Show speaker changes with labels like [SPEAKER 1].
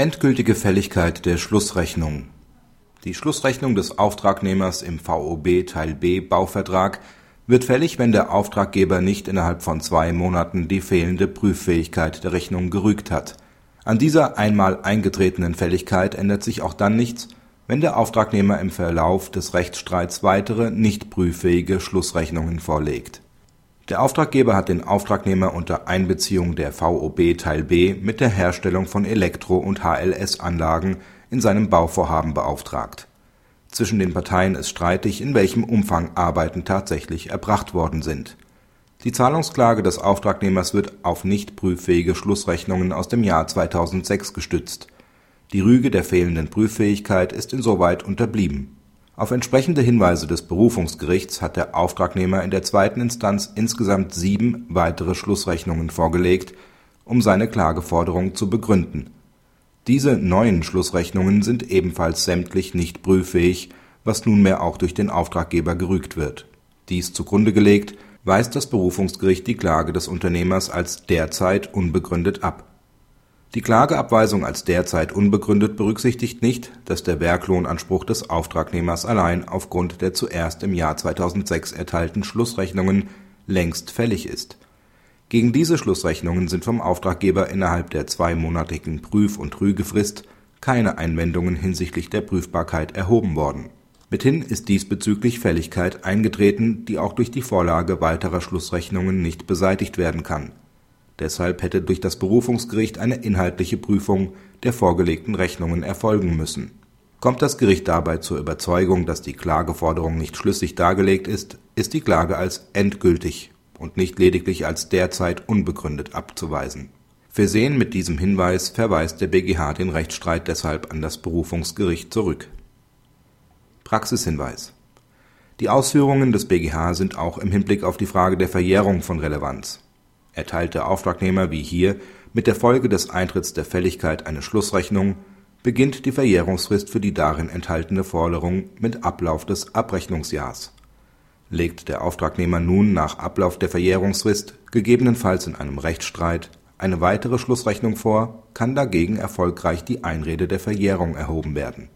[SPEAKER 1] Endgültige Fälligkeit der Schlussrechnung Die Schlussrechnung des Auftragnehmers im VOB Teil B Bauvertrag wird fällig, wenn der Auftraggeber nicht innerhalb von zwei Monaten die fehlende Prüffähigkeit der Rechnung gerügt hat. An dieser einmal eingetretenen Fälligkeit ändert sich auch dann nichts, wenn der Auftragnehmer im Verlauf des Rechtsstreits weitere nicht prüffähige Schlussrechnungen vorlegt der Auftraggeber hat den Auftragnehmer unter Einbeziehung der VOB Teil B mit der Herstellung von Elektro und HLS-Anlagen in seinem Bauvorhaben beauftragt. Zwischen den Parteien ist streitig, in welchem Umfang Arbeiten tatsächlich erbracht worden sind. Die Zahlungsklage des Auftragnehmers wird auf nicht prüffähige Schlussrechnungen aus dem Jahr 2006 gestützt. Die Rüge der fehlenden Prüffähigkeit ist insoweit unterblieben auf entsprechende Hinweise des Berufungsgerichts hat der Auftragnehmer in der zweiten Instanz insgesamt sieben weitere Schlussrechnungen vorgelegt, um seine Klageforderung zu begründen. Diese neuen Schlussrechnungen sind ebenfalls sämtlich nicht prüffähig, was nunmehr auch durch den Auftraggeber gerügt wird. Dies zugrunde gelegt, weist das Berufungsgericht die Klage des Unternehmers als derzeit unbegründet ab die Klageabweisung als derzeit unbegründet berücksichtigt nicht, dass der Werklohnanspruch des Auftragnehmers allein aufgrund der zuerst im Jahr 2006 erteilten Schlussrechnungen längst fällig ist. Gegen diese Schlussrechnungen sind vom Auftraggeber innerhalb der zweimonatigen Prüf und Rügefrist keine Einwendungen hinsichtlich der Prüfbarkeit erhoben worden. Mithin ist diesbezüglich Fälligkeit eingetreten, die auch durch die Vorlage weiterer Schlussrechnungen nicht beseitigt werden kann Deshalb hätte durch das Berufungsgericht eine inhaltliche Prüfung der vorgelegten Rechnungen erfolgen müssen. Kommt das Gericht dabei zur Überzeugung, dass die Klageforderung nicht schlüssig dargelegt ist, ist die Klage als endgültig und nicht lediglich als derzeit unbegründet abzuweisen. Versehen mit diesem Hinweis verweist der BGH den Rechtsstreit deshalb an das Berufungsgericht zurück. Praxishinweis Die Ausführungen des BGH sind auch im Hinblick auf die Frage der Verjährung von Relevanz Erteilt der Auftragnehmer wie hier mit der Folge des Eintritts der Fälligkeit eine Schlussrechnung, beginnt die Verjährungsfrist für die darin enthaltene Forderung mit Ablauf des Abrechnungsjahrs. Legt der Auftragnehmer nun nach Ablauf der Verjährungsfrist, gegebenenfalls in einem Rechtsstreit, eine weitere Schlussrechnung vor, kann dagegen erfolgreich die Einrede der Verjährung erhoben werden